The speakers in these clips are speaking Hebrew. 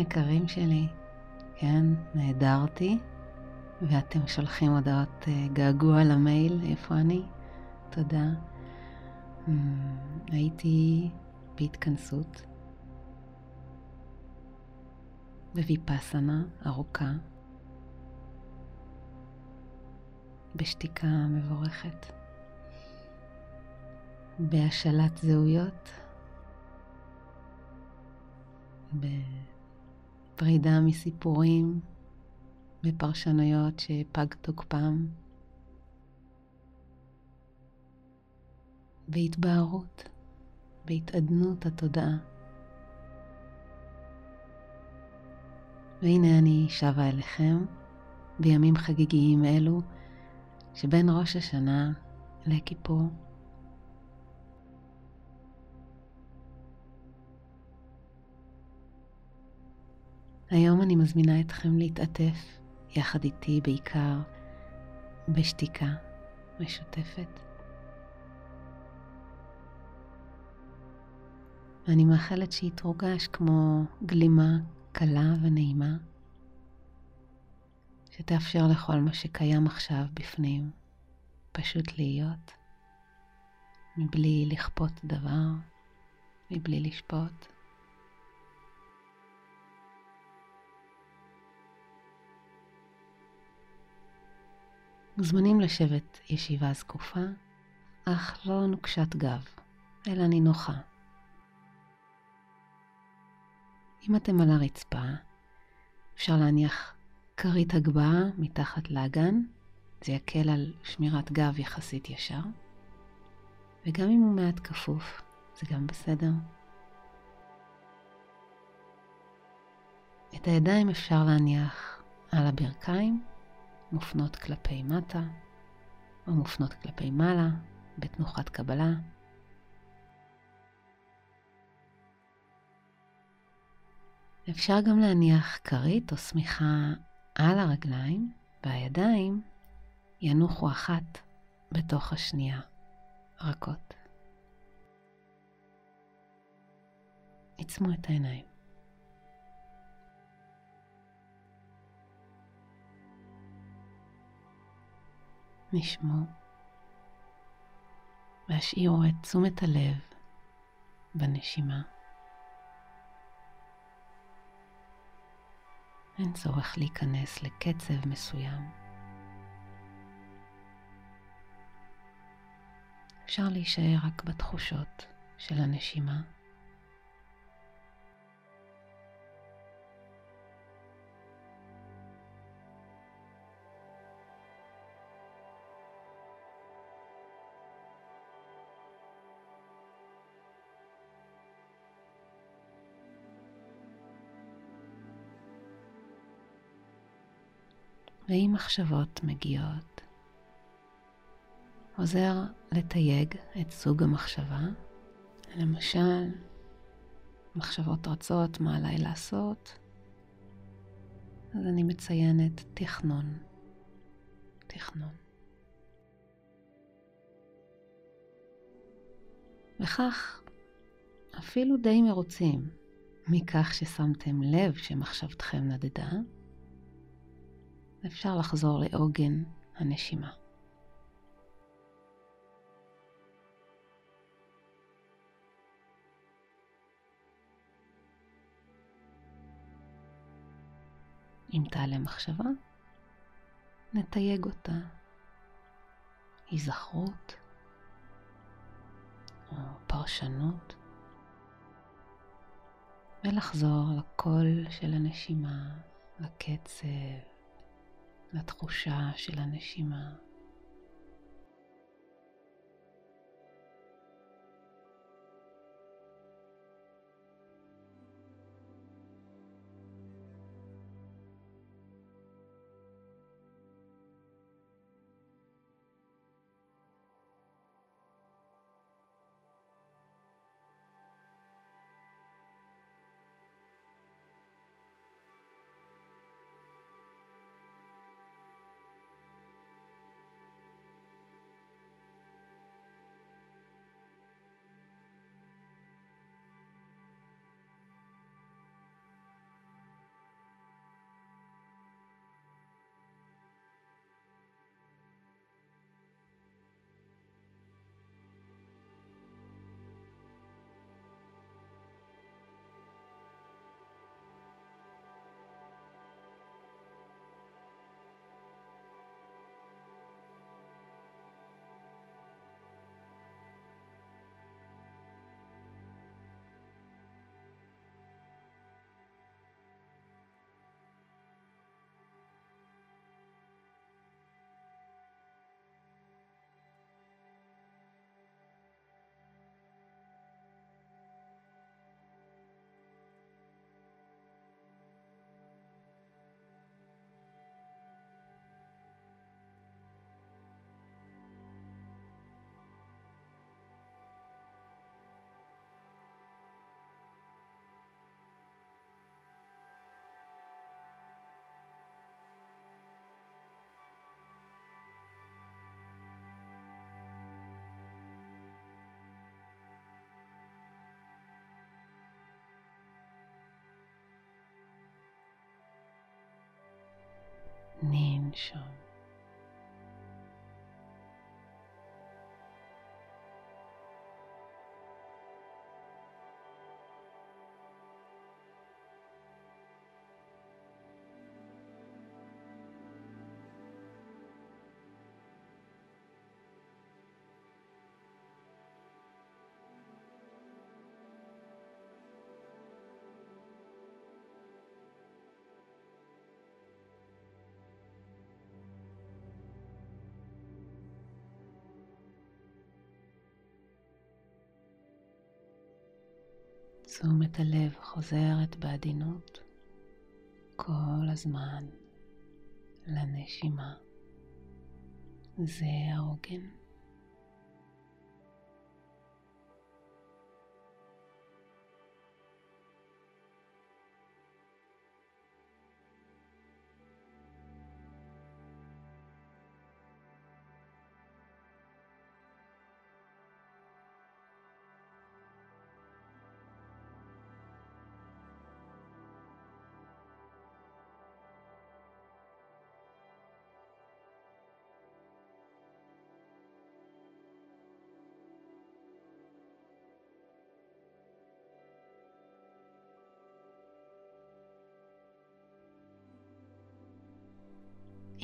היקרים שלי, כן, נהדרתי, ואתם שולחים הודעות אה, געגוע למייל, איפה אני? תודה. Mm, הייתי בהתכנסות, בוויפאסנה ארוכה, בשתיקה מבורכת, בהשאלת זהויות, בפרידה מסיפורים, בפרשנויות שפג תוקפם, בהתבהרות, בהתעדנות התודעה. והנה אני שבה אליכם בימים חגיגיים אלו שבין ראש השנה לכיפור. היום אני מזמינה אתכם להתעטף יחד איתי בעיקר בשתיקה משותפת. אני מאחלת שהיא תורגש כמו גלימה קלה ונעימה, שתאפשר לכל מה שקיים עכשיו בפנים פשוט להיות, מבלי לכפות דבר, מבלי לשפוט. מוזמנים לשבת ישיבה זקופה, אך לא נוקשת גב, אלא נינוחה. אם אתם על הרצפה, אפשר להניח כרית הגבהה מתחת לאגן, זה יקל על שמירת גב יחסית ישר, וגם אם הוא מעט כפוף, זה גם בסדר. את הידיים אפשר להניח על הברכיים, מופנות כלפי מטה, או מופנות כלפי מעלה, בתנוחת קבלה. אפשר גם להניח כרית או שמיכה על הרגליים, והידיים ינוחו אחת בתוך השנייה, רכות. עצמו את העיניים. נשמו והשאירו את תשומת הלב בנשימה. אין צורך להיכנס לקצב מסוים. אפשר להישאר רק בתחושות של הנשימה. ואם מחשבות מגיעות, עוזר לתייג את סוג המחשבה. למשל, מחשבות רצות מה עליי לעשות, אז אני מציינת תכנון. תכנון. וכך אפילו די מרוצים מכך ששמתם לב שמחשבתכם נדדה, אפשר לחזור לעוגן הנשימה. אם תעלה מחשבה, נתייג אותה. היזכרות או פרשנות, ולחזור לקול של הנשימה, לקצב, לתחושה של הנשימה. إن תשומת הלב חוזרת בעדינות כל הזמן לנשימה. זה העוגן.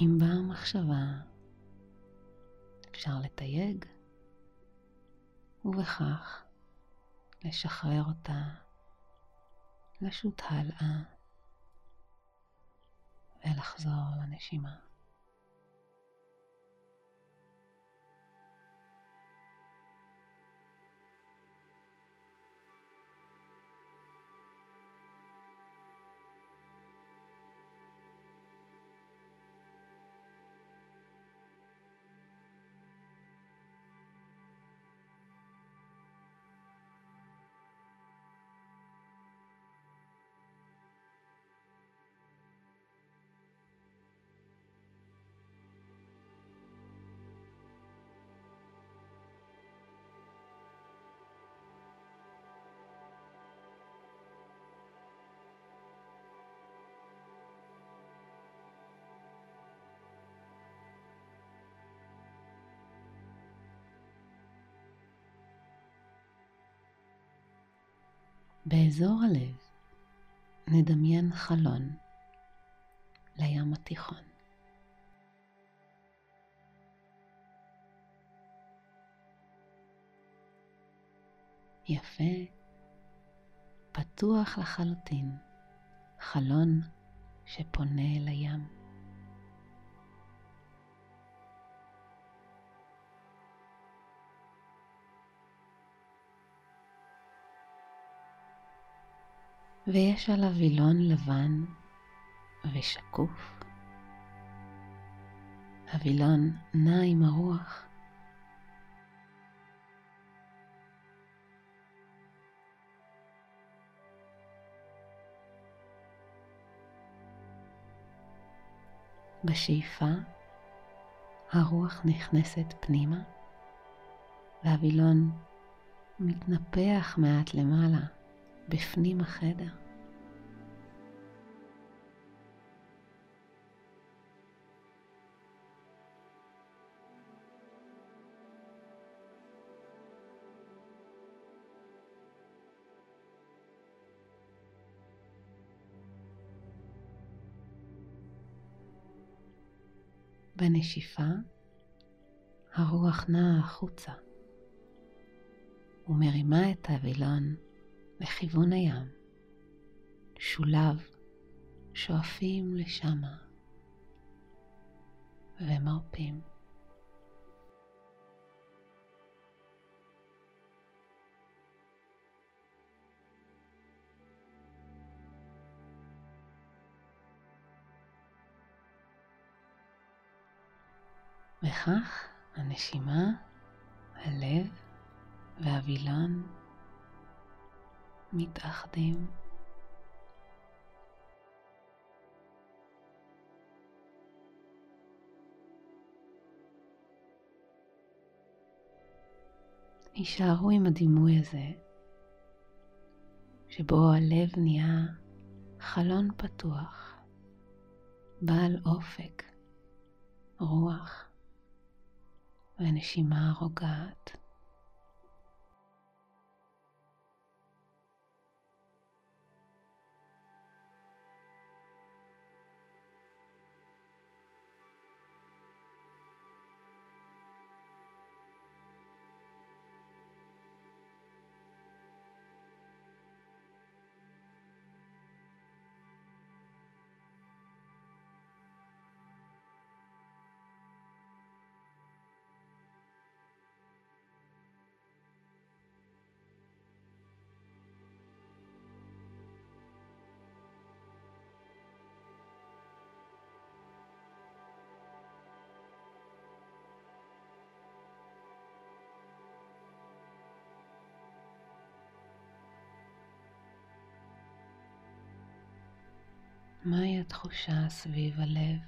אם באה מחשבה, אפשר לתייג, ובכך לשחרר אותה, לשוט הלאה ולחזור לנשימה. באזור הלב נדמיין חלון לים התיכון. יפה, פתוח לחלוטין, חלון שפונה אל הים. ויש עליו וילון לבן ושקוף. הווילון נע עם הרוח. בשאיפה הרוח נכנסת פנימה והווילון מתנפח מעט למעלה בפנים החדר. בנשיפה הרוח נעה החוצה ומרימה את הווילון לכיוון הים, שולב שואפים לשמה ומרפים. וכך הנשימה, הלב והווילון מתאחדים. הישארו עם הדימוי הזה, שבו הלב נהיה חלון פתוח, בעל אופק רוח ונשימה רוגעת. מהי התחושה סביב הלב?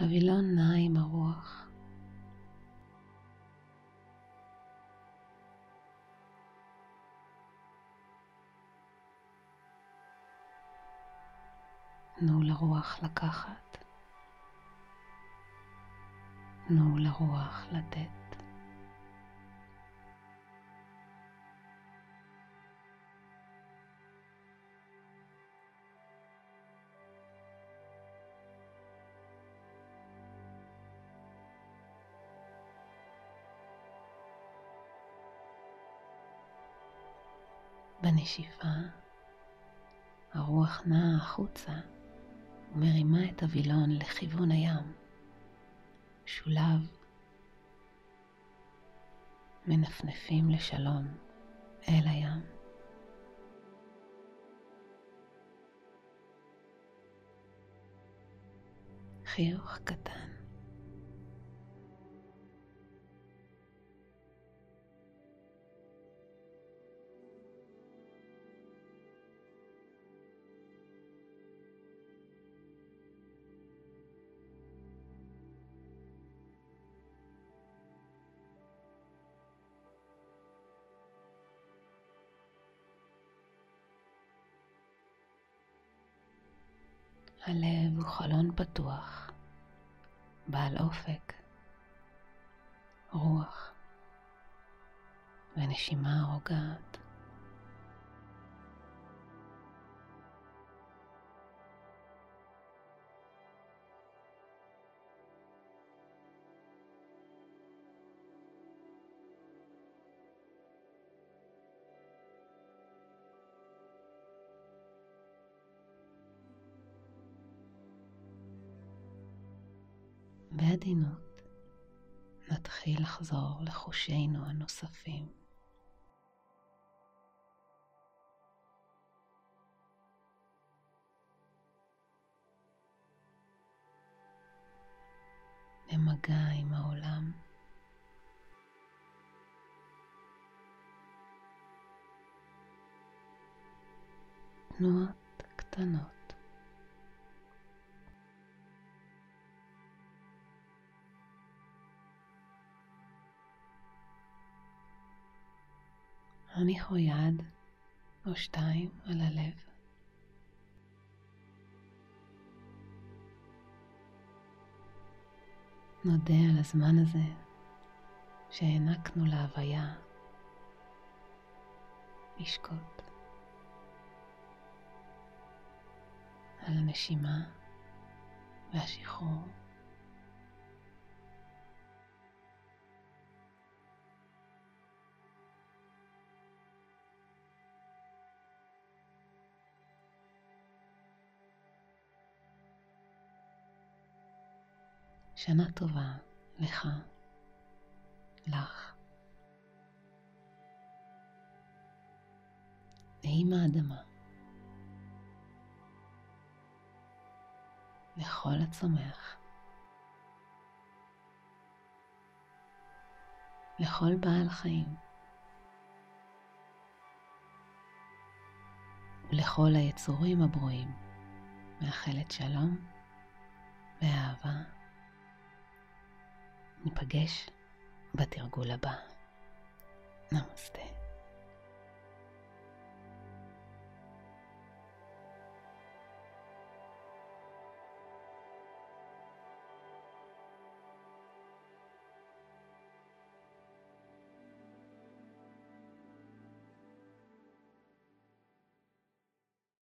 הווילון נע עם הרוח. תנו לרוח לקחת. תנו לרוח לתת. בנשיפה הרוח נעה החוצה ומרימה את הווילון לכיוון הים. שולב מנפנפים לשלום אל הים. חיוך קטן. הלב הוא חלון פתוח, בעל אופק, רוח ונשימה רוגעת. בעדינות נתחיל לחזור לחושינו הנוספים. במגע עם העולם. תנועות קטנות הניחו יד או שתיים על הלב. נודה על הזמן הזה שהענקנו להוויה לשקוט. על הנשימה והשחרור. שנה טובה לך, לך. נעים האדמה. לכל הצומח. לכל בעל חיים. ולכל היצורים הברואים מאחלת שלום ואהבה. ניפגש בתרגול הבא. נמסטה.